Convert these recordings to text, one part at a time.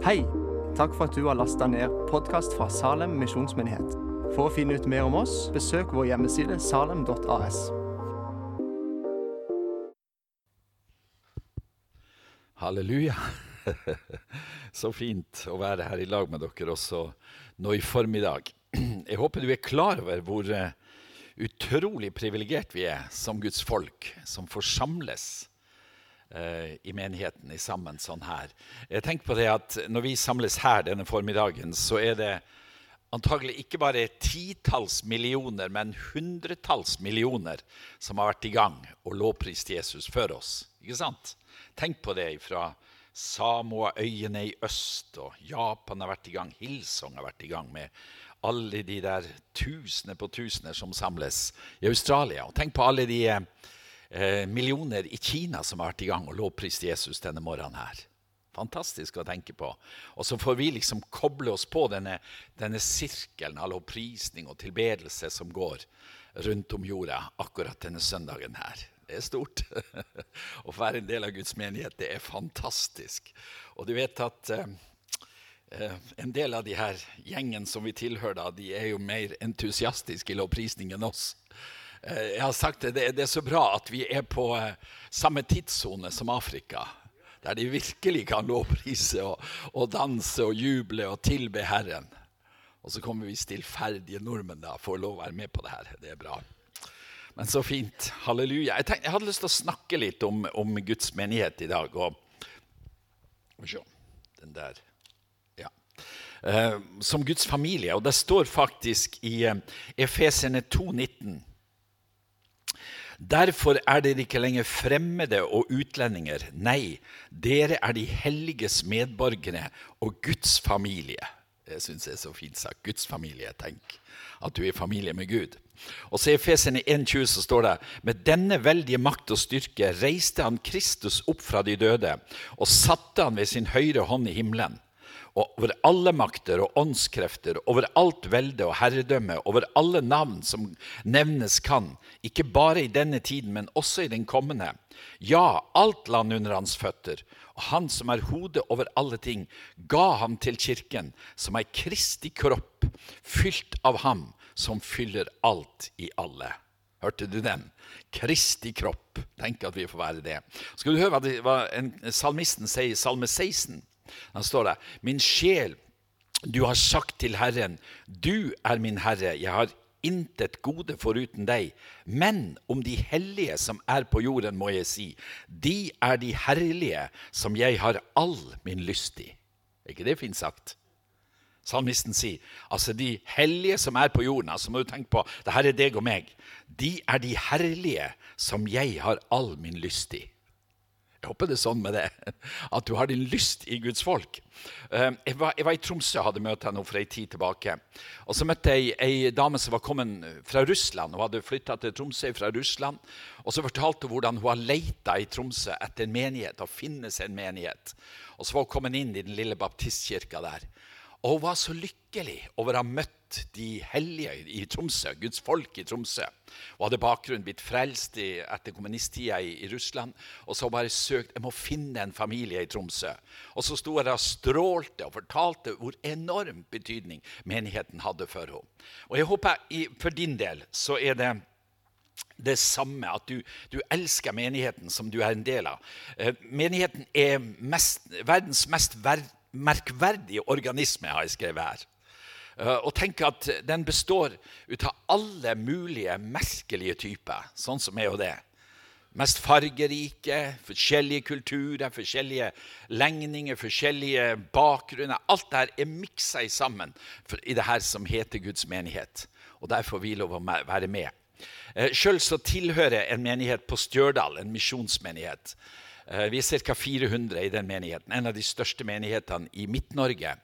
Hei! Takk for at du har lasta ned podkast fra Salem misjonsmyndighet. For å finne ut mer om oss, besøk vår hjemmeside salem.as. Halleluja. Så fint å være her i lag med dere også nå i formiddag. Jeg håper du er klar over hvor eh, utrolig privilegert vi er som Guds folk, som får samles eh, i menigheten i sammen sånn her. Jeg tenker på det at Når vi samles her denne formiddagen, så er det antagelig ikke bare titalls millioner, men hundretalls millioner som har vært i gang og lovprist Jesus før oss. Ikke sant? Tenk på det fra Samoa-øyene i øst, og Japan har vært i gang, Hilsong har vært i gang med alle de der tusener på tusener som samles i Australia. Og tenk på alle de eh, millioner i Kina som har vært i gang og lovprist Jesus denne morgenen her. Fantastisk å tenke på. Og så får vi liksom koble oss på denne, denne sirkelen av lovprisning og tilbedelse som går rundt om jorda akkurat denne søndagen her. Det er stort. Å være en del av Guds menighet, det er fantastisk. Og du vet at eh, Eh, en del av de her gjengen som vi tilhører, de er jo mer entusiastiske i lovprisning enn oss. Eh, jeg har sagt det, det, er så bra at vi er på eh, samme tidssone som Afrika. Der de virkelig kan lovprise og, og, danse og juble og tilbe Herren. Og så kommer vi stillferdige nordmenn da for å lov å være med på det her. Det er bra. Men så fint. Halleluja. Jeg, tenkte, jeg hadde lyst til å snakke litt om, om Guds menighet i dag. Og, se, den der eh, som Guds familie. Og det står faktisk i eh, Efesene 2,19. Derfor er dere ikke lenger fremmede og utlendinger. Nei, dere er de helliges medborgere og Guds familie. Det syns jeg er så fint sagt. Guds familie. Tenk at du er i familie med Gud. Og så I Efesene 1,20 så står det med denne veldige makt og styrke reiste han Kristus opp fra de døde og satte han ved sin høyre hånd i himmelen og over alle makter og åndskrefter, over alt velde og herredømme, over alle navn som nevnes kan, ikke bare i denne tiden, men også i den kommende. Ja, alt land under hans føtter, og han som er hodet over alle ting, ga ham til kirken, som er Kristi kropp, fylt av ham som fyller alt i alle. Hørte du den? Kristi kropp. Tenk at vi får være det. Skal du høre hva salmisten sier i Salme 16? Da står det Min sjel, du har sagt til Herren, du er min Herre, jeg har intet gode foruten deg. Men om de hellige som er på jorden, må jeg si, de er de herlige som jeg har all min lyst i. Er ikke det fint sagt? Salmisten sier altså de hellige som er på jorden, altså må du tenke på det her er deg og meg, de er de herlige som jeg har all min lyst i. Jeg håper det er sånn med det, at du har din lyst i Guds folk. Eh, jeg var, jeg var i Tromsø og hadde møte henne for ei tid tilbake. Og Så møtte jeg ei dame som var kommet fra Russland. Hun hadde flytta til Tromsø fra Russland. Og Så fortalte hun hvordan hun har leita i Tromsø etter en menighet, og finnes en menighet. Og Så var hun kommet inn i den lille baptistkirka der. Og hun var så lykkelig over å ha møtt de hellige i Tromsø, Guds folk i Tromsø. Hun hadde bakgrunn blitt frelst i, etter kommunisttida i, i, Russland. Og så bare søkt jeg må finne en familie i Tromsø. Og så sto hun der og strålte og fortalte hvor enorm betydning menigheten hadde for henne. Og jeg håper i, for din del så er det det samme, at du, du, elsker menigheten som du er en del av. Eh, menigheten er mest, verdens mest ver merkverdige organisme, har jeg skrevet her. Uh, og tenk at den består ut av alle mulige merkelige typer, sånn som er jo det. Mest fargerike, forskjellige kulturer, forskjellige legninger, forskjellige bakgrunner. Alt dette er miksa sammen i det her som heter Guds menighet. Og der får vi lov å være med. Uh, Sjøl så tilhører en menighet på Stjørdal, en misjonsmenighet. Eh, vi er ca. 400 i den menigheten. En av de største menighetene i Midt-Norge.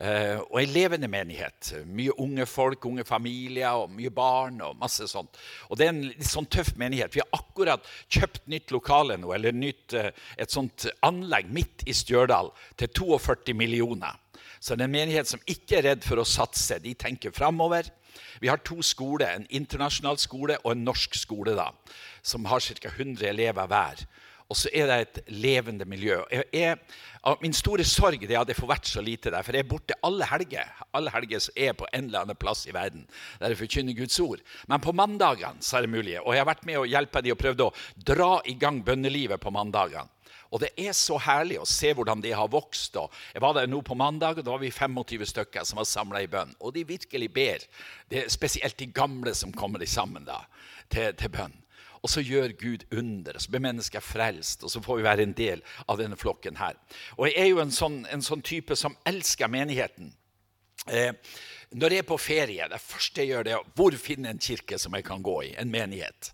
Uh, og ei levende menighet. Mye unge folk, unge familier og mye barn. og masse sånt. Og Det er en litt sånn tøff menighet. Vi har akkurat kjøpt nytt lokale nå, eller nytt, uh, et sånt anlegg midt i Stjørdal til 42 millioner. Så det er en menighet som ikke er redd for å satse. De tenker framover. Vi har to skoler, en internasjonal skole og en norsk skole, da, som har ca. 100 elever hver. Og så er det et levende miljø. Jeg, jeg, min store sorg er at jeg får vært så lite der, for jeg er borte alle helger. Alle helger som er på en eller annen plass i verden der jeg forkynner Guds ord. Men på mandagene så er det mulig. Og jeg har vært med og hjelpe de og prøvd å dra i gang bønnelivet på mandagene. Og det er så herlig å se hvordan de har vokst. Jeg var der nå på mandag, og da var vi 25 stykker som var samla i bønn. Og de virkelig ber. Det er spesielt de gamle som kommer sammen da, til, til bønn. Og så gjør Gud under, så blir mennesker frelst, og så får vi være en del av denne flokken her. Og jeg er jo en sånn, en sånn type som elsker menigheten. Eh, når jeg er på ferie, det første jeg gjør, det er hvor finne en kirke som jeg kan gå i. En menighet.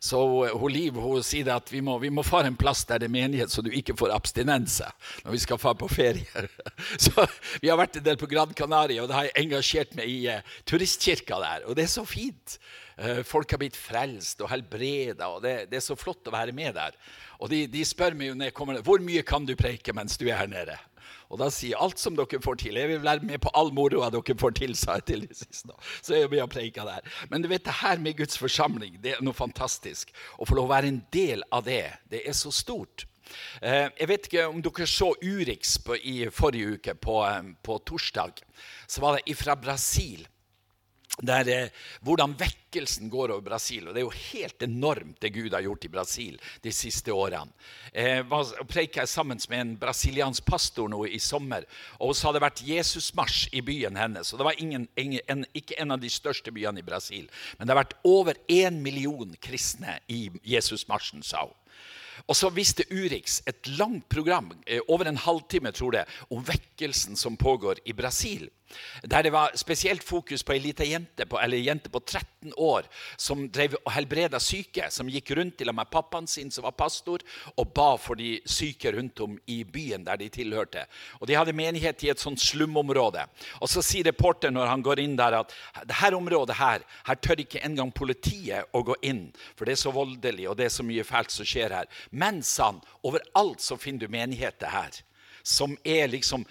Så hun Liv hun sier at vi må, vi må fare en plass der det er menighet, så du ikke får abstinense når vi skal fare på ferie. Så Vi har vært en del på Gran Canaria, og da har jeg engasjert meg i eh, turistkirka der. Og det er så fint. Uh, folk har blitt frelst og helbreda, og det, det, er så flott å være med der. Og de, de spør meg jo når jeg kommer hvor mye kan du preike mens du er her nede. Og da sier jeg alt som dere får til. Jeg vil være med på all moroa dere får til, sa jeg til de siste. Så er jeg blir preika der. Men du vet, det her med Guds forsamling, det er noe fantastisk. Å få lov å være en del av det, det er så stort. Eh, jeg vet ikke om dere så Urix i forrige uke, på, eh, på torsdag. Så var det fra Brasil der, eh, hvordan vekkelsen går over Brasil. og Det er jo helt enormt, det Gud har gjort i Brasil de siste årene. Eh, preika sammen med en brasiliansk pastor nå i sommer. og Så hadde det vært Jesusmarsj i byen hennes. og Det var ingen, ingen, en, ikke en av de største byene i Brasil. Men det har vært over én million kristne i Jesusmarsjen, sa hun. Og så viste Urix et langt program, eh, over en halvtime, tror jeg, om vekkelsen som pågår i Brasil. Der det var spesielt fokus på ei lita jente på, eller jente på 13 år som drev og helbreda syke. Som gikk rundt til med pappaen sin, som var pastor, og ba for de syke rundt om i byen der de tilhørte. Og De hadde menighet i et sånt slumområde. Og Så sier reporteren når han går inn der, at dette området her, her tør ikke engang politiet å gå inn, for det er så voldelig og det er så mye fælt som skjer her. Men, sa han, overalt så finner du menigheter her som er liksom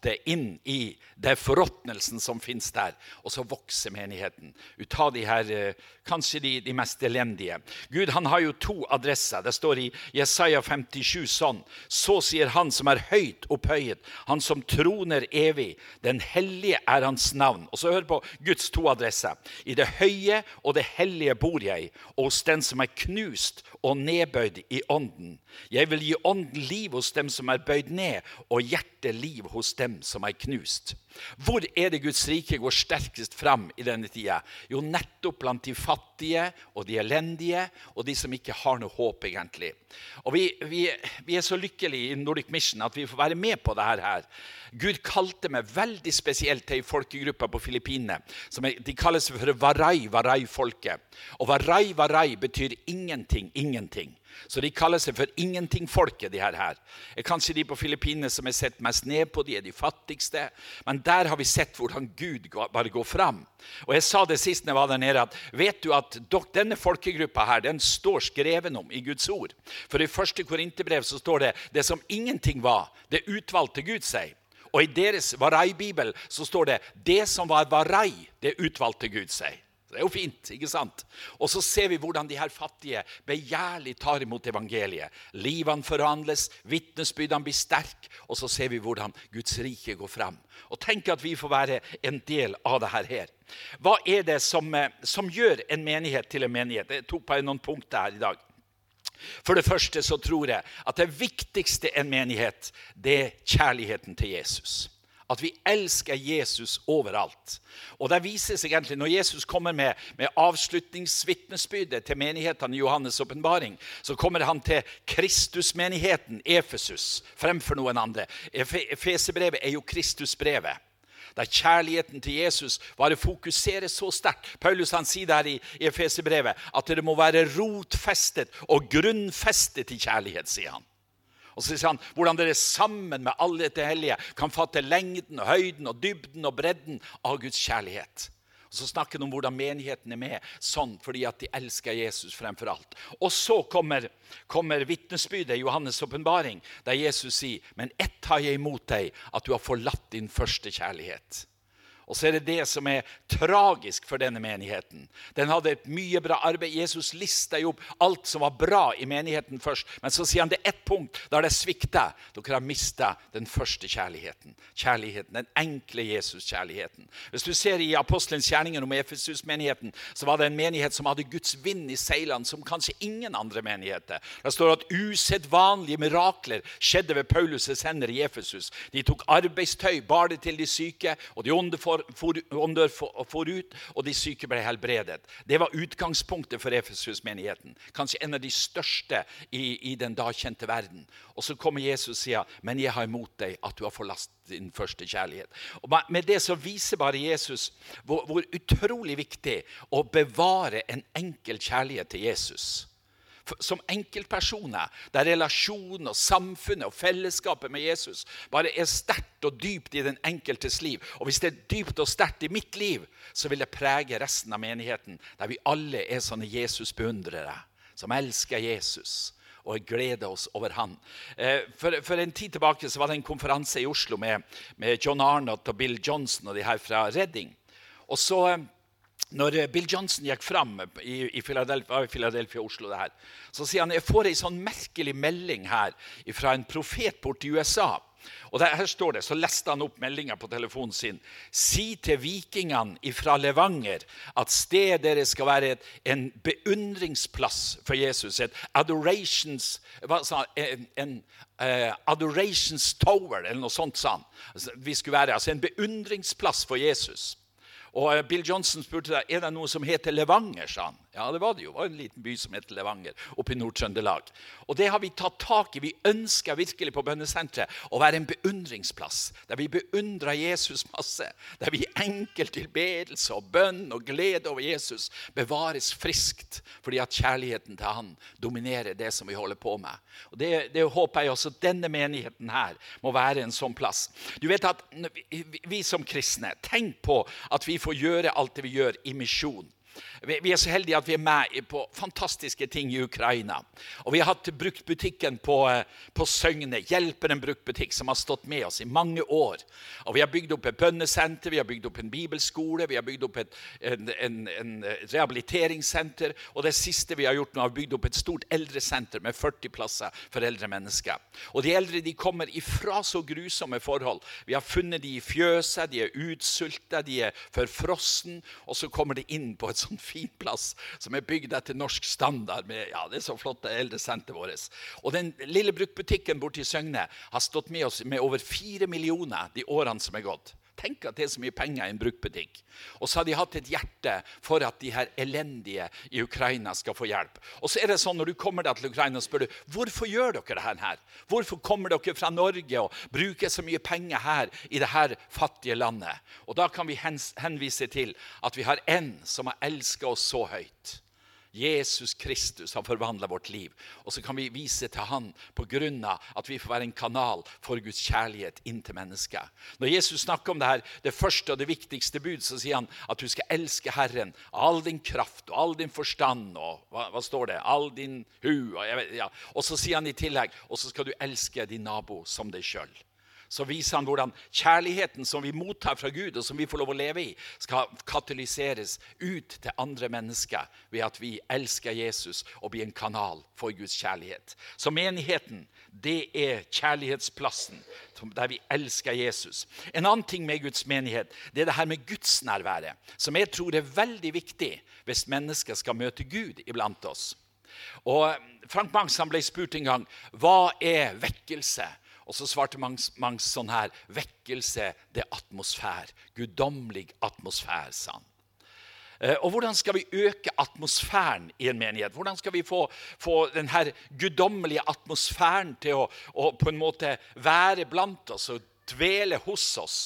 saltet inn i den forråtnelsen som finnes der. Og så vokser menigheten ut av de her, eh, kanskje de, de, mest elendige. Gud han har jo to adresser. Det står i Jesaja 57 sånn. Så sier Han som er høyt opphøyet, Han som troner evig. Den hellige er Hans navn. Og så hør på Guds to adresser. I det høye og det hellige bor jeg, og hos den som er knust og nedbøyd i ånden. Jeg vil gi ånden liv hos dem som er bøyd ned, og hjertet liv hos dem som er knust. Hvor er det Guds rike går sterkest fram i denne tida? Jo, nettopp blant de fattige og de elendige og de som ikke har noe håp, egentlig. Og Vi, vi, vi er så lykkelige i Nordic Mission at vi får være med på dette her. Gud kalte meg veldig spesielt til ei folkegruppe på Filippinene. De kalles for Varai-Varai-folket. Og Varai-Varai betyr ingenting, ingenting. Så de kaller seg for ingentingfolket, de her. her. Kanskje de på Filippinene som er sett mest ned på, de er de fattigste. Men der har vi sett hvordan Gud bare går fram. Og jeg sa det sist jeg var der nede, at vet du at denne folkegruppa her, den står skreven om i Guds ord. For i første Korinterbrev så står det det som ingenting var, det utvalgte Gud seg. Og i deres Varai-bibel så står det det som var Varai, det utvalgte Gud seg. Det er jo fint. ikke sant? Og så ser vi hvordan de her fattige begjærlig tar imot evangeliet. Livene forhandles, vitnesbyrdene blir sterke, og så ser vi hvordan Guds rike går fram. Og tenk at vi får være en del av det her. Hva er det som, eh, som gjør en menighet til en menighet? Jeg tok på noen punkter her i dag. For det første så tror jeg at det viktigste en menighet, det er kjærligheten til Jesus. At vi elsker Jesus overalt. Og det viser seg egentlig, Når Jesus kommer med, med avslutningsvitnesbyrdet til menighetene i Johannes' åpenbaring, så kommer han til Kristusmenigheten, Efesus, fremfor noen andre. Efesebrevet er jo Kristusbrevet. Der kjærligheten til Jesus bare fokuseres så sterkt. Paulus han sier der i Efesebrevet at det må være rotfestet og grunnfestet i kjærlighet, sier han. Og så sier han hvordan dere sammen med alle dette hellige kan fatte lengden, og høyden, og dybden og bredden av Guds kjærlighet. Og Så snakker han om hvordan menigheten er med sånn fordi at de elsker Jesus fremfor alt. Og så kommer, kommer vitnesbyrdet i Johannes' åpenbaring, der Jesus sier, men ett har jeg imot deg, at du har forlatt din første kjærlighet. Og så er det det som er tragisk for denne menigheten. Den hadde et mye bra arbeid. Jesus lista jo opp alt som var bra i menigheten først. Men så sier han det er ett punkt der det svikter. Dere har mista den første kjærligheten. Kjærligheten, Den enkle Jesus-kjærligheten. Hvis du ser i Apostelens gjerninger om Efesus-menigheten, så var det en menighet som hadde Guds vind i seilene som kanskje ingen andre menigheter. Det står at usedvanlige mirakler skjedde ved Paulus' hender i Efesus. De tok arbeidstøy, bar det til de syke, og de onde for, for, for, for ut, og de syke ble helbredet. Det var utgangspunktet for Efesus-menigheten. Kanskje en av de største i, i den da kjente verden. Og så kommer Jesus og sier, 'Men jeg har imot deg at du har forlatt din første kjærlighet'. Og Med det så viser bare Jesus hvor, hvor utrolig viktig å bevare en enkel kjærlighet til Jesus som enkeltpersoner, der relasjonen og samfunnet og fellesskapet med Jesus bare er sterkt og dypt i den enkeltes liv. Og hvis det er dypt og sterkt i mitt liv, så vil det prege resten av menigheten, der vi alle er sånne Jesus-beundrere som elsker Jesus og gleder oss over han. Eh, for, for, en tid tilbake så var det en konferanse i Oslo med, med John Arnott og Bill Johnson og de her fra Redding. Og så eh, når eh, Bill Johnson gikk fram i, Philadelphia, Philadelphia, Oslo, her, så sier han jeg får ei sånn merkelig melding her fra en profet borti USA. Og der, her står det, Så leste han opp meldinga på telefonen sin. Si til vikingene fra Levanger at stedet deres skal være et, en beundringsplass for Jesus. Et adorations, sa, en, en uh, adorations tower, eller noe sånt sa han. Altså, vi skulle være altså en beundringsplass for Jesus. Og Bill Johnson spurte deg, er det noe som heter Levanger. sa han. Ja, det var det jo. Det var en liten by som heter Levanger oppe i Nord-Trøndelag. Og det har vi tatt tak i. Vi ønsker virkelig på bønnesenteret å være en beundringsplass. Der vi beundrer Jesus masse. Der vi enkelt tilbedelse og bønn og glede over Jesus bevares friskt. Fordi at kjærligheten til han dominerer det som vi holder på med. Og Det, det håper jeg også denne menigheten her må være en sånn plass. Du vet at vi, vi som kristne, tenk på at vi får gjøre alt det vi gjør i misjon. Vi er så heldige at vi er med på fantastiske ting i Ukraina. Og Vi har hatt bruktbutikken på, eh, på Søgne, Hjelperen bruktbutikk, som har stått med oss i mange år. Og Vi har bygd opp et bønnesenter, vi har bygd opp en bibelskole, vi har bygd opp et en, en, en rehabiliteringssenter. Og det siste vi har gjort nå, har bygd opp et stort eldresenter med 40 plasser for eldre mennesker. Og De eldre de kommer ifra så grusomme forhold. Vi har funnet de i fjøset, de er utsulta, de er forfrossen, og så kommer de inn på et sånn fin plass som er bygd etter norsk standard. med ja, det er så flott det eldresenteret vårt. Og den lille bruktbutikken borte i Søgne har stått med oss med over fire millioner de årene som er gått. Tenk at det er så mye penger i en bruktbutikk. Og så har de hatt et hjerte for at de her elendige i Ukraina skal få hjelp. Og så er det sånn Når du kommer til Ukraina, og spør du hvorfor gjør dere dette her? Hvorfor kommer dere fra Norge og bruker så mye penger her i dette fattige landet? Og Da kan vi henvise til at vi har en som har elska oss så høyt Jesus Kristus har forvandla vårt liv. Og så kan vi vise til Han pga. at vi får være en kanal for Guds kjærlighet inn til mennesket. Når Jesus snakker om det her, det første og det viktigste bud, så sier han at du skal elske Herren av all din kraft og all din forstand og hva, hva står det? All din hu. Og, vet, ja. og så sier han i tillegg og så skal du elske din nabo som deg sjøl så viser han hvordan kjærligheten som vi mottar fra Gud, og som vi får lov å leve i, skal katalyseres ut til andre mennesker ved at vi elsker Jesus og blir en kanal for Guds kjærlighet. Så menigheten, det er kjærlighetsplassen der vi elsker Jesus. En annen ting med Guds menighet det er det her med gudsnærværet, som jeg tror er veldig viktig hvis mennesker skal møte Gud iblant oss. Og Frank Mangs ble spurt en gang hva er vekkelse. Og så svarte Mangs, Mangs sånn her Vekkelse, det er atmosfær. Guddommelig atmosfær, sa han. Eh, og Hvordan skal vi øke atmosfæren i en menighet? Hvordan skal vi få, få denne guddommelige atmosfæren til å, å, på en måte være blant oss og dvele hos oss?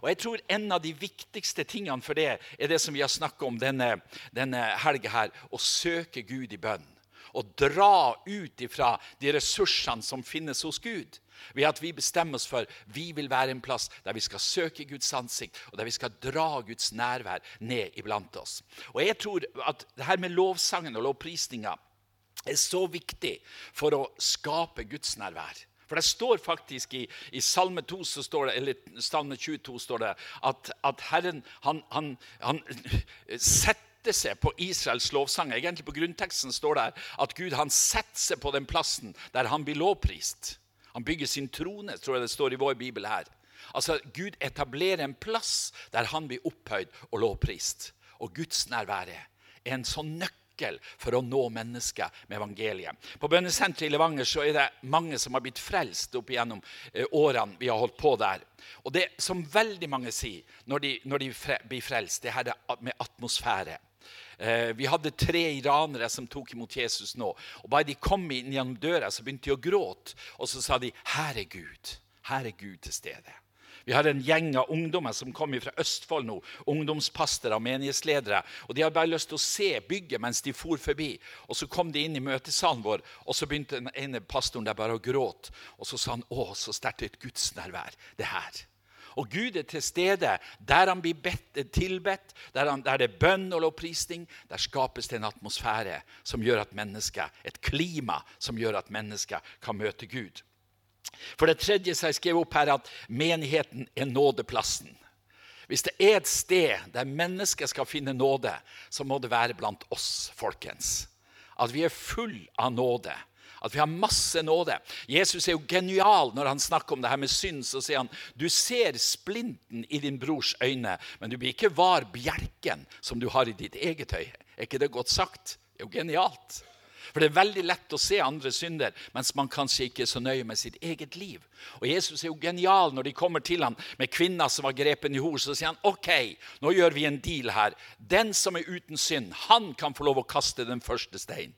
Og jeg tror En av de viktigste tingene for det er det som vi har snakket om denne, denne helga. her, Å søke Gud i bønn. Og dra ut ifra de ressursene som finnes hos Gud. Ved at vi bestemmer oss for vi vil være en plass der vi skal søke Guds ansikt, og der vi skal dra Guds nærvær ned iblant oss. Og jeg tror at det her med lovsangen og lovprisninga er så viktig for å skape Guds nærvær. For det står faktisk i, i Salme 2 så står det, eller Salme 22 står det at, at Herren han, han, han setter seg på Israels lovsang. Egentlig På grunnteksten står det at Gud han setter seg på den plassen der han blir lovprist. Han bygger sin trone, tror jeg det står i vår bibel her. Altså, Gud etablerer en plass der han blir opphøyd og lovprist. Og Guds nærvære er en sånn nøkkel for å nå mennesker med evangeliet. På bønnesenteret i Levanger så er det mange som har blitt frelst opp igjennom eh, årene vi har holdt på der. Og det som veldig mange sier når de, når de fre, blir frelst, det her med atmosfære. Eh, vi hadde tre iranere som tok imot Jesus nå. og Bare de kom inn gjennom døra, så begynte de å gråte. Og så sa de 'Her er Gud'. Her er Gud til stede. Vi har en gjeng av ungdommer som kommer fra Østfold nå. Ungdomspastere og menighetsledere. og De hadde bare lyst til å se bygget mens de for forbi. Og Så kom de inn i møtesalen vår, og så begynte den ene pastoren der bare å gråte. Og så sa han 'Å, så sterkt et gudsnærvær det her'. Og Gud er til stede der han blir bedt, tilbedt, der, han, der det er bønn og lovprisning. Der skapes det en atmosfære som gjør at mennesker, et klima som gjør at mennesker kan møte Gud. For det tredje så jeg skrevet opp her at menigheten er nådeplassen. Hvis det er et sted der mennesker skal finne nåde, så må det være blant oss, folkens. At vi er full av nåde. At vi har masse nåde. Jesus er jo genial når han snakker om det her med synd. Så sier han du ser splinten i din brors øyne, men du blir ikke var bjerken som du har i ditt eget øye. Er ikke det godt sagt? Det er jo genialt. For det er veldig lett å se andre synder, mens man kanskje ikke er så nøye med sitt eget liv. Og Jesus er jo genial når de kommer til ham med kvinner som var grepen i hor. Så sier han OK, nå gjør vi en deal her. Den som er uten synd, han kan få lov å kaste den første steinen.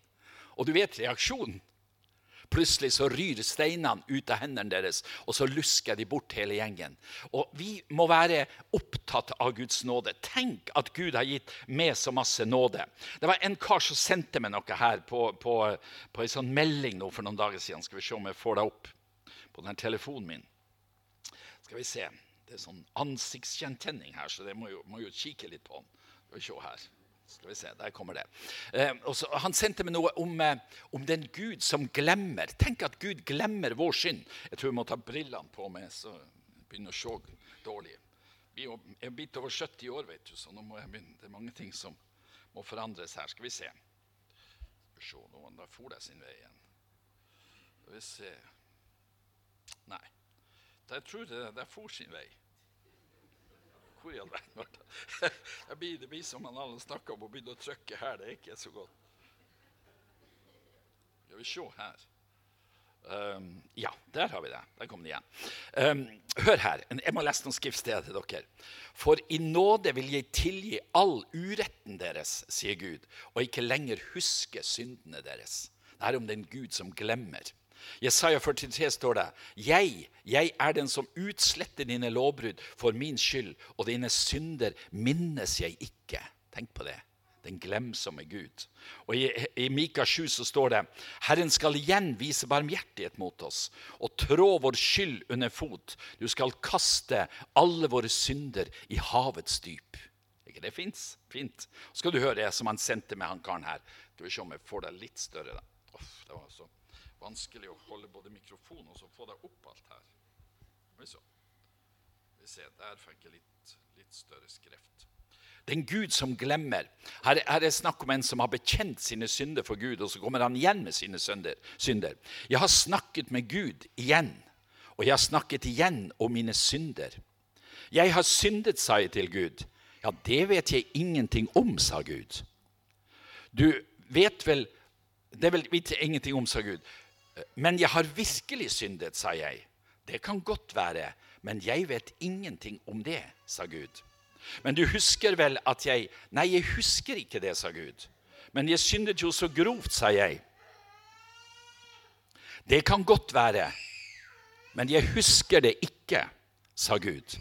Og du vet reaksjonen. Plutselig så ryr steinene ut av hendene deres, og så lusker de bort hele gjengen. Og Vi må være opptatt av Guds nåde. Tenk at Gud har gitt meg så masse nåde. Det var en kar som sendte meg noe her på, på, på en sånn melding nå for noen dager siden. Skal vi se om jeg får det opp på denne telefonen min. Skal vi se. Det er sånn ansiktsgjenkjenning her, så det må jo, må jo kikke litt på den. Skal vi se her. Skal vi se, der kommer det. Eh, så, han sendte meg noe om, eh, om, den Gud som glemmer. Tenk at Gud glemmer vår synd. Jeg tror jeg må ta brillene på meg, så jeg begynner å se dårlig. Vi er blitt over 70 år, vet du, så nå må jeg begynne. det er mange ting som må forandres her. Skal vi se. Skal vi se, Da for det sin vei igjen. Skal vi se Nei. Jeg tror det, det for sin vei hvor i all verden ble det? det blir som han alle snakker om å begynne å trykke her. Det er ikke så godt. Skal vi se her. Um, ja, der har vi det. Der kom det igjen. Um, hør her. Jeg må lese noen skriftsteder til dere. For i nåde vil jeg tilgi all uretten deres, sier Gud, og ikke lenger huske syndene deres. Det er om den Gud som glemmer. Jesaja 43 står det Jeg, jeg er den som utsletter dine lovbrudd for min skyld, og dine synder minnes jeg ikke. Tenk på det. Den glemsomme Gud. Og I, i Mika 7 så står det Herren skal igjen vise barmhjertighet mot oss og trå vår skyld under fot. Du skal kaste alle våre synder i havets dyp. Ikke det fins? Fint. Så skal du høre det som han sendte med han karen her. Skal vi se om jeg får det litt større. da. Uff, det var så vanskelig å holde både mikrofon og så få deg opp alt her. Så. Vi ser, Der fikk jeg litt, litt større skrift. Det er en Gud som glemmer. Her, her er snakk om en som har bekjent sine synder for Gud, og så kommer han igjen med sine synder. synder. Jeg har snakket med Gud igjen, og jeg har snakket igjen om mine synder. Jeg har syndet, sa jeg til Gud. Ja, det vet jeg ingenting om, sa Gud. Du vet vel Det vet jeg ingenting om, sa Gud. Men jeg har virkelig syndet, sa jeg. Det kan godt være, men jeg vet ingenting om det, sa Gud. Men du husker vel at jeg Nei, jeg husker ikke det, sa Gud. Men jeg syndet jo så grovt, sa jeg. Det kan godt være, men jeg husker det ikke, sa Gud.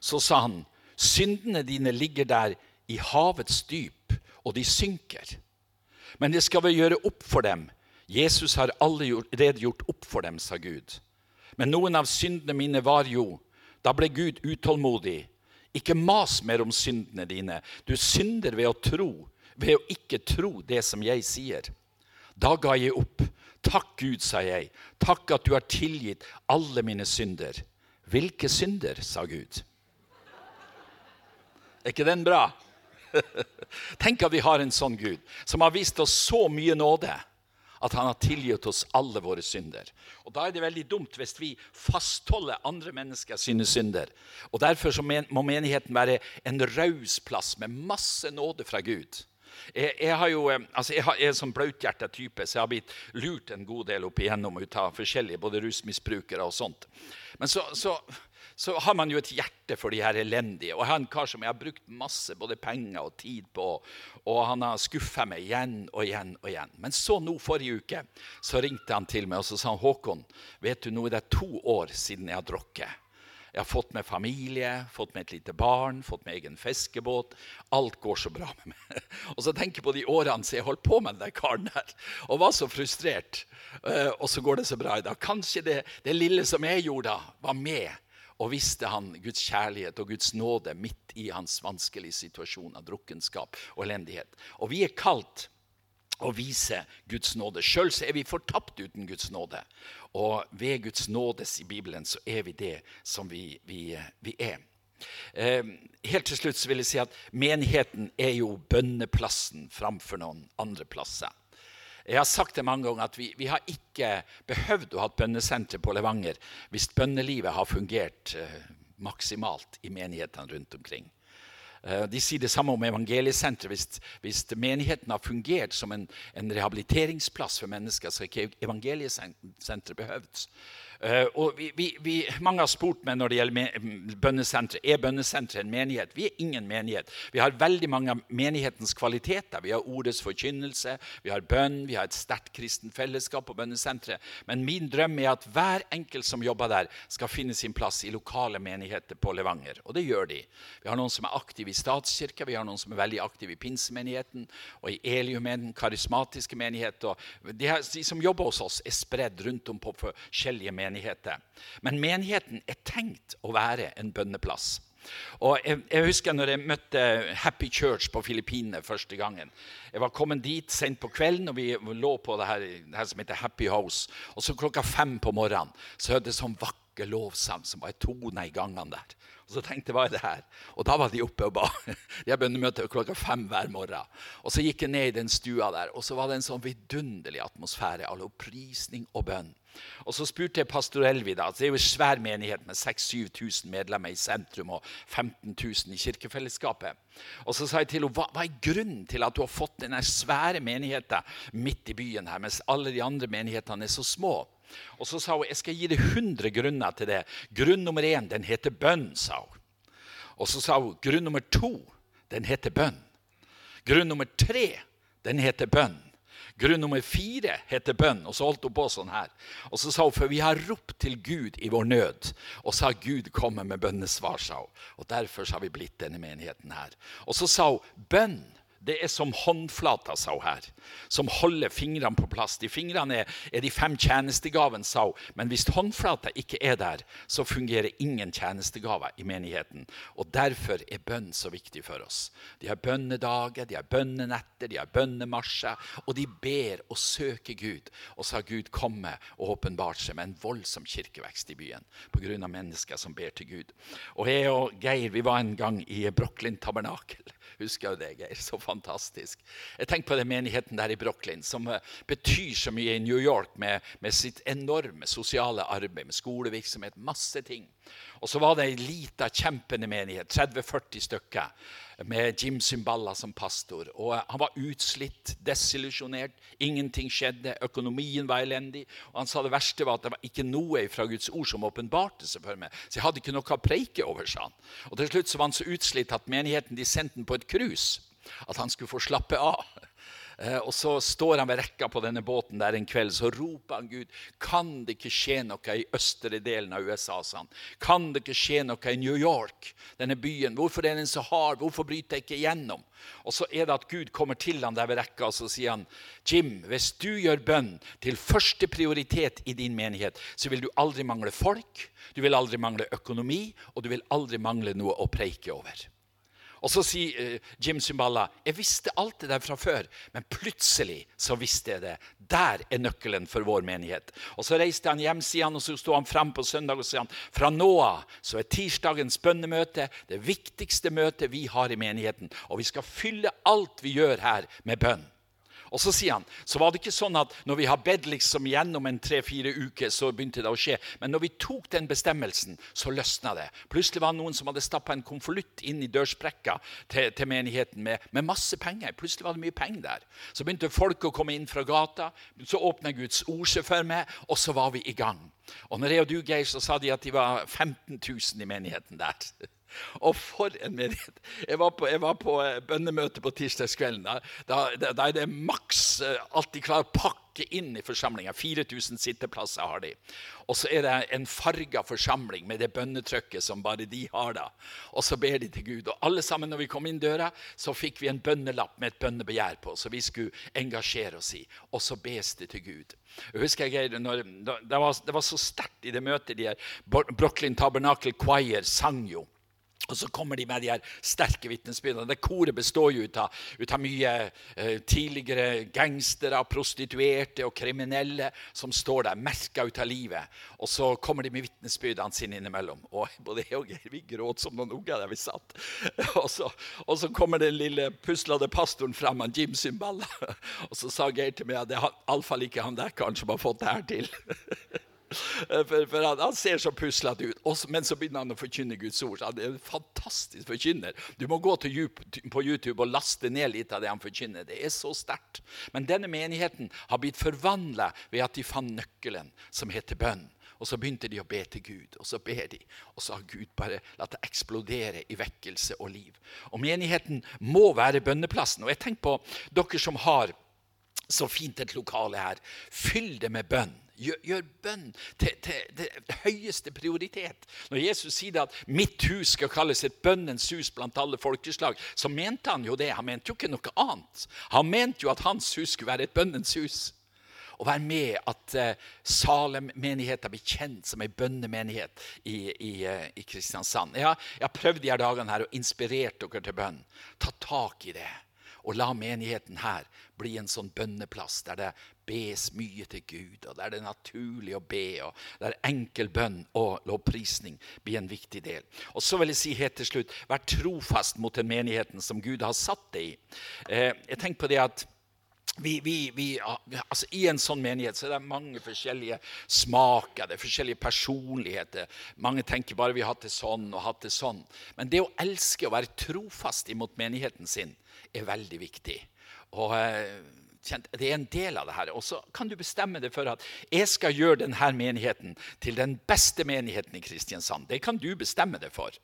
Så sa han, syndene dine ligger der i havets dyp, og de synker. Men jeg skal vel gjøre opp for dem Jesus har allerede gjort opp for dem, sa Gud. Men noen av syndene mine var jo Da ble Gud utålmodig. Ikke mas mer om syndene dine. Du synder ved å tro, ved å ikke tro det som jeg sier. Da ga jeg opp. Takk, Gud, sa jeg. Takk at du har tilgitt alle mine synder. Hvilke synder, sa Gud. Er ikke den bra? Tenk at vi har en sånn Gud, som har vist oss så mye nåde at han har tilgitt oss alle våre synder. Og Da er det veldig dumt hvis vi fastholder andre mennesker sine synder. Og Derfor må menigheten være en raus plass med masse nåde fra Gud. Jeg, jeg, har jo, eh, altså jeg, har, jeg er sånn blauthjerta type, så jeg har blitt lurt en god del opp igjennom ut av forskjellige både rusmisbrukere og sånt. Men så, så så har man jo et hjerte for de her elendige. Og jeg har en kar som jeg har brukt masse både penger og tid på. Og han har skuffa meg igjen og igjen og igjen. Men så nå forrige uke så ringte han til meg og så sa han, Håkon, vet du, nå er det to år siden jeg har drukket. Jeg har fått meg familie, fått meg et lite barn, fått meg egen fiskebåt. Alt går så bra med meg. Og så tenker jeg på de årene som jeg holdt på med den karen der, og var så frustrert. Eh, og så går det så bra i dag. Kanskje det, det lille som jeg gjorde da, var med og visste han Guds kjærlighet og Guds nåde midt i hans vanskelige situasjon av drukkenskap og elendighet. Og vi er kalt å vise Guds nåde. Sjøl er vi fortapt uten Guds nåde. Og ved Guds nådes i Bibelen så er vi det som vi, vi, vi er. Eh, helt til slutt så vil jeg si at menigheten er jo bønneplassen framfor noen andre plasser. Jeg har sagt det mange ganger at vi, vi har ikke behøvd å ha et bønnesenter på Levanger hvis bønnelivet har fungert eh, maksimalt i menighetene rundt omkring. Eh, de sier det samme om evangeliesenteret. Hvis, hvis, menigheten har fungert som en, en rehabiliteringsplass for mennesker, så har ikke evangeliesenteret behøvd. Uh, og vi, vi, vi, mange har spurt meg når det gjelder bønnesenteret. Er bønnesenteret en menighet? Vi er ingen menighet. Vi har veldig mange av menighetens kvaliteter. Vi har ordets forkynnelse, vi har bønn, vi har et sterkt kristent fellesskap på bønnesenteret. Men min drøm er at hver enkelt som jobber der, skal finne sin plass i lokale menigheter på Levanger. Og det gjør de. Vi har noen som er aktive i statskirka, vi har noen som er veldig aktive i pinsemenigheten og i Eliumen, karismatiske menigheter. De, her, de som jobber hos oss, er spredd rundt om på forskjellige menigheter menigheter. Men menigheten er tenkt å være en bønneplass. Og jeg, jeg, husker når jeg møtte Happy Church på Filippinene første gangen. Jeg var kommet dit sent på kvelden, og vi lå på det her, det her som heter Happy House. Og så klokka fem på morgenen så hørte jeg sånn vakker lovsang som var i tone i gangene der. Og så tenkte jeg, hva er det her? Og da var de oppe og ba. De har bønnemøte klokka fem hver morgen. Og så gikk jeg ned i den stua der, og så var det en sånn vidunderlig atmosfære av lovprisning og bønn. Og Så spurte jeg pastor Elvi. da, Det er jo en svær menighet med 6000-7000 medlemmer i sentrum og 15 000 i kirkefellesskapet. Og Så sa jeg til henne hva, hva er grunnen til at du har fått denne svære menigheten midt i byen her, mens alle de andre menighetene er så små. Og Så sa hun jeg skal gi deg 100 grunner til det. Grunn nummer én den heter bønn. sa hun. Og så sa hun grunn nummer to den heter bønn. Grunn nummer tre den heter bønn. Grunn nummer fire heter bønn. Og så holdt hun på sånn her. Og så sa hun for vi har ropt til Gud i vår nød, og så har Gud kommet med bønnesvar, sa hun. Og derfor har vi blitt denne menigheten her. Og så sa hun bønn det er som håndflata, sa hun her, som holder fingrene på plass. De fingrene er, er de fem tjenestegavene, sa hun. Men hvis håndflata ikke er der, så fungerer ingen tjenestegaver i menigheten. Og Derfor er bønn så viktig for oss. De har bønnedager, de har bønnenetter, de har bønnemarsjer. Og de ber og søker Gud. Og så har Gud kommet og åpenbart seg med en voldsom kirkevekst i byen pga. mennesker som ber til Gud. Og jeg og Geir vi var en gang i Brochlin tabernakel. Husker jo det, Geir. Så fantastisk. Jeg tenker på den menigheten der i Brooklyn, som eh, betyr så mye i New York med, med sitt enorme sosiale arbeid, med skolevirksomhet, masse ting. Og så var det ei lita, kjempende menighet, 30-40 stykker, med Jim Zimballa som pastor. Og Han var utslitt, desillusjonert. Ingenting skjedde. Økonomien var elendig. Og han sa det verste var at det var ikke noe fra Guds ord som åpenbarte seg for meg. Så jeg hadde ikke noe å preike over, sa han. Og til slutt så var han så utslitt at menigheten de sendte ham på et cruise. At han skulle få slappe av. Eh, og så står han ved rekka på denne båten der en kveld, så roper han Gud. Kan det ikke skje noe i østre delen av USA? sa han. Kan det ikke skje noe i New York, denne byen? Hvorfor er den så hard? Hvorfor bryter jeg ikke igjennom? Og så er det at Gud kommer til han der ved rekka og så sier han, Jim, hvis du gjør bønn til første prioritet i din menighet, så vil du aldri mangle folk, du vil aldri mangle økonomi, og du vil aldri mangle noe å preike over. Og så sier uh, Jim Symballa jeg visste alt det der fra før, men plutselig så visste jeg det. Der er nøkkelen for vår menighet. Og Så reiste han hjem, sier han, og så sto han frem på søndag og sier han, fra nå av så er tirsdagens bønnemøte det viktigste møtet vi har i menigheten. Og vi skal fylle alt vi gjør her, med bønn. Og så sier han så var det ikke sånn at når vi har bedt liksom gjennom en tre-fire uker, så begynte det å skje. Men når vi tok den bestemmelsen, så løsna det. Plutselig var det noen som hadde stappa en konvolutt inn i dørsprekka til, til menigheten med, med, masse penger. Plutselig var det mye penger der. Så begynte folk å komme inn fra gata. Så åpna Guds ord seg for meg, og så var vi i gang. Og når jeg og du, Geir, så sa de at de var 15 000 i menigheten der. Og for en menighet! Jeg var på, på eh, bønnemøte på tirsdagskvelden. Da, da, da, er det maks eh, alt de klarer å pakke inn i forsamlinga. 4000 sitteplasser har de. Og så er det en farga forsamling med det bønnetrykket som bare de har. da. Og så ber de til Gud. Og alle sammen når vi kom inn døra, så fikk vi en bønnelapp med et bønnebegjær på, så vi skulle engasjere oss i. Og så bes det til Gud. Jeg husker jeg, når, det, var, det var så sterkt i det møtet. de her, Brooklyn Tabernacle Choir sang jo. Og så kommer de med de her sterke vitnesbyrdene. Det koret består jo ut av, ut av mye eh, tidligere gangstere, prostituerte og kriminelle som står der, merka ut av livet. Og så kommer de med vitnesbyrdene sine innimellom. Og både jeg og Geir vi gråt som noen unger der vi satt. Og så, og så kommer den lille puslete pastoren fram, han Jim Symballa. Og så sa Geir til meg at det er iallfall ikke han der karen som har fått det her til. Eh, for, for han, han, ser så puslete ut. Også, men så begynner han å forkynne Guds ord. Han er en fantastisk forkynner. Du må gå på YouTube og laste ned litt av det han forkynner. Det er så sterkt. Men denne menigheten har blitt forvandla ved at de fant nøkkelen, som heter bønn. Og så begynte de å be til Gud, og så ber de. Og så har Gud bare latt det eksplodere i vekkelse og liv. Og menigheten må være bønneplassen. Og jeg tenker på dere som har så fint et lokale her. Fyll det med bønn. Gjør, gjør bønn til, til, til, høyeste prioritet. Når Jesus sier at 'mitt hus skal kalles et bønnens hus blant alle folkeslag', så mente han jo det. Han mente jo ikke noe annet. Han mente jo at hans hus skulle være et bønnens hus. Å være med at uh, Salem-menigheten blir kjent som en bønnemenighet i, i, uh, i Kristiansand. Jeg jeg har prøvd de her dagene her og inspirert dere til bønn. Ta tak i det. Og la menigheten her bli en sånn bønneplass der det bes mye til Gud, og der det er naturlig å be, og der enkel bønn og lovprisning blir en viktig del. Og så vil jeg si helt til slutt, vær trofast mot den menigheten som Gud har satt deg i. Eh, jeg tenker på det at vi, vi, vi, altså I en sånn menighet så er det mange forskjellige smaker, det er forskjellige personligheter. Mange tenker bare vi har hatt det sånn og hatt det sånn. Men det å elske og være trofast imot menigheten sin er veldig viktig. Og eh, det er en del av det her. Og så kan du bestemme deg for at jeg skal gjøre denne menigheten til den beste menigheten i Kristiansand. Det kan du bestemme deg for.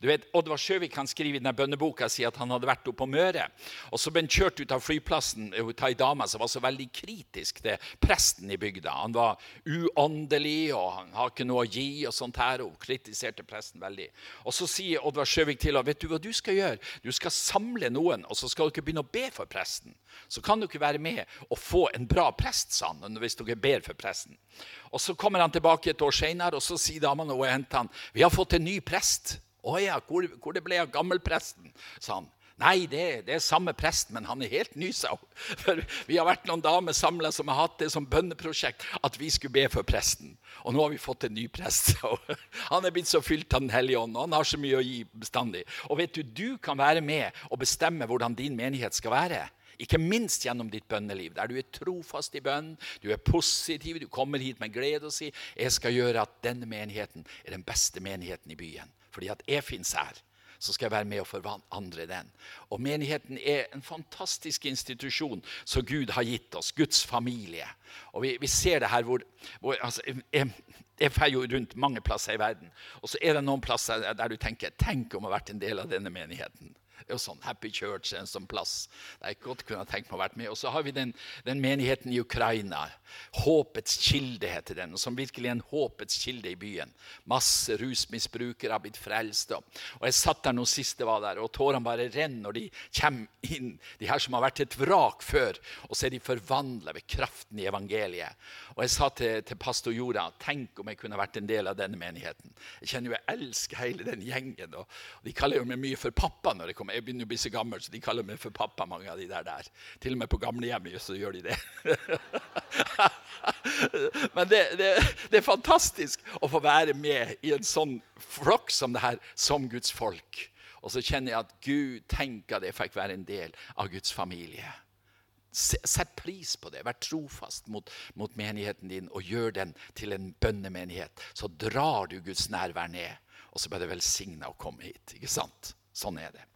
Du vet, Oddvar Sjøvik kan skrive i denne bønneboka si at han hadde vært oppe på Møre. og Så ble han kjørt ut av flyplassen ut av ei dame som var så veldig kritisk til presten i bygda. Han var uåndelig og han har ikke noe å gi. og sånt her, og kritiserte presten veldig. Og Så sier Oddvar Sjøvik til henne, vet du hva du skal gjøre? Du skal samle noen, og så skal dere begynne å be for presten. Så kan dere være med med å få en bra prest, sa han, hvis dere ber for presten. Og Så kommer han tilbake et år senere, og så sier damene og henter han, vi har fått en ny prest. Å ja, hvor, hvor det ble av gammelpresten? sa han. Nei, det, det, er samme prest, men han er helt ny, sa hun. For vi har vært noen damer samla som har hatt det som bønneprosjekt at vi skulle be for presten. Og nå har vi fått en ny prest. Han er blitt så fylt av Den hellige ånd, og han har så mye å gi bestandig. Og vet du, du kan være med og bestemme hvordan din menighet skal være. Ikke minst gjennom ditt bønneliv, der du er trofast i bønn, du er positiv, du kommer hit med glede og sier jeg skal gjøre at denne menigheten er den beste menigheten i byen. Fordi at jeg finnes her så skal jeg være med og forandre den. Og Menigheten er en fantastisk institusjon som Gud har gitt oss. Guds familie. Og Vi, vi ser det her hvor, hvor altså, jeg, jeg fer jo rundt mange plasser i verden. Og så er det noen plasser der du tenker Tenk om å ha vært en del av denne menigheten. Det er jo sånn Happy Church en sånn plass det jeg godt kunne tenkt meg å vært med. Og så har vi den, den, menigheten i Ukraina. Håpets kilde heter den. Som virkelig er en håpets kilde i byen. Masse rusmisbrukere har blitt frelst. Og jeg satt der nå sist jeg var der, og tårene bare renner når de kommer inn. De her som har vært et vrak før, og så er de forvandla ved kraften i evangeliet. Og jeg sa til, til pastor Jorda tenk om jeg kunne vært en del av denne menigheten. Jeg kjenner jo jeg elsker hele den gjengen. og De kaller jo meg mye for pappa når jeg kommer meg. Jeg begynner å bli så gammel, så de kaller meg for pappa. mange av de der. der. Til og med på gamlehjemmet så gjør de det. Men det, det, det, er fantastisk å få være med i en sånn flokk som det her, som Guds folk. Og så kjenner jeg at Gud tenker at jeg fikk være en del av Guds familie. Sett pris på det. Vær trofast mot, mot, menigheten din og gjør den til en bønnemenighet. Så drar du Guds nærvær ned, og så blir det velsigna å komme hit. Ikke sant? Sånn er det.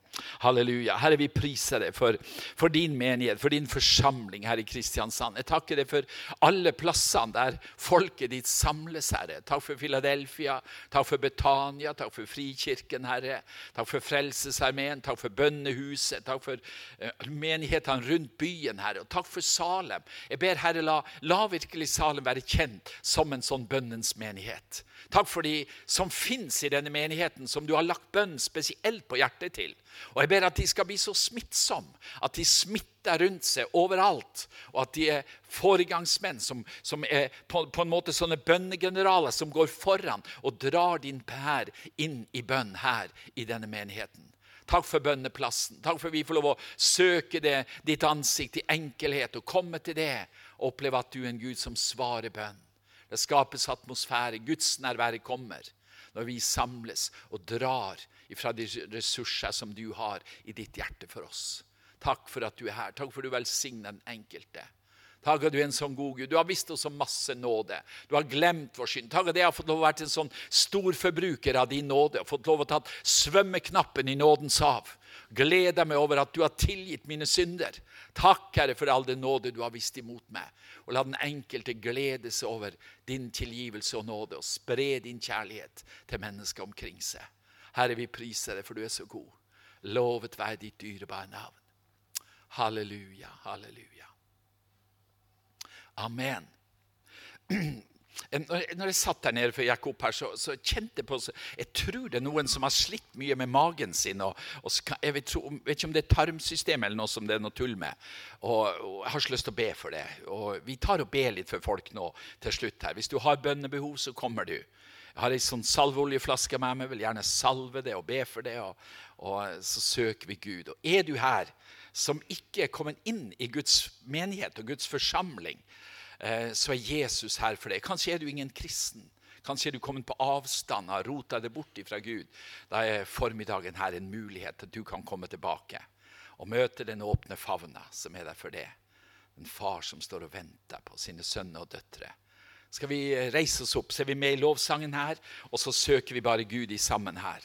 Halleluja. Herre, vi priser deg for, for, din menighet, for din forsamling her i Kristiansand. Jeg takker deg for alle plassene der folket ditt samles, Herre. Takk for Philadelphia, takk for Betania, takk for Frikirken, Herre. Takk for Frelsesarmeen, takk for bønnehuset, takk for uh, menighetene rundt byen, Herre. Og takk for Salem. Jeg ber, Herre, la, la virkelig Salem være kjent som en sånn bønnens menighet. Takk for de som fins i denne menigheten, som du har lagt bønn spesielt på hjertet til. Og jeg ber at de skal bli så smittsomme, at de smitter rundt seg overalt. Og at de er foregangsmenn som, som er på, på, en måte sånne bønnegeneraler som går foran og drar din pær inn i bønn her i denne menigheten. Takk for bønneplassen. Takk for vi får lov å søke det, ditt ansikt i enkelhet og komme til det og oppleve at du er en Gud som svarer bønn. Det skapes atmosfære. Guds nærvære kommer når vi samles og drar fra de ressurser som du har i ditt hjerte for oss. Takk for at du er her. Takk for at du velsigner den enkelte. Takk at du er en sånn god Gud. Du har vist oss så masse nåde. Du har glemt vår synd. Takk at jeg har fått lov å være en sånn storforbruker av din nåde og fått lov å ta svømmeknappen i nådens hav. Gleder meg over at du har tilgitt mine synder. Takk, Herre, for all den nåde du har vist imot meg. Og la den enkelte glede seg over din tilgivelse og nåde og spre din kjærlighet til mennesker omkring seg. Herre, vi priser deg, for du er så god. Lovet være ditt dyrebare navn. Halleluja, halleluja. Amen. Når jeg satt der nede for Jakob her, så, så kjente jeg på Jeg tror det er noen som har slitt mye med magen sin. Og, og jeg vet, vet, ikke om det er tarmsystemet eller noe som det er noe tull med. Og, og, Jeg har så lyst til å be for det. Og Vi tar og ber litt for folk nå til slutt. her. Hvis du har bønnebehov, så kommer du. Jeg har ei sånn salveoljeflaske med meg, vil gjerne salve det og be for det. Og, og så søker vi Gud. Og Er du her som ikke er kommet inn i Guds menighet og Guds forsamling, eh, så er Jesus her for deg. Kanskje er du ingen kristen. Kanskje er du kommet på avstand, har rota deg bort fra Gud. Da er formiddagen her en mulighet til at du kan komme tilbake og møte den åpne favna som er der for deg. En far som står og venter på sine sønner og døtre skal vi reise oss opp, så er vi med i lovsangen her, og så søker vi bare Gud i sammen her.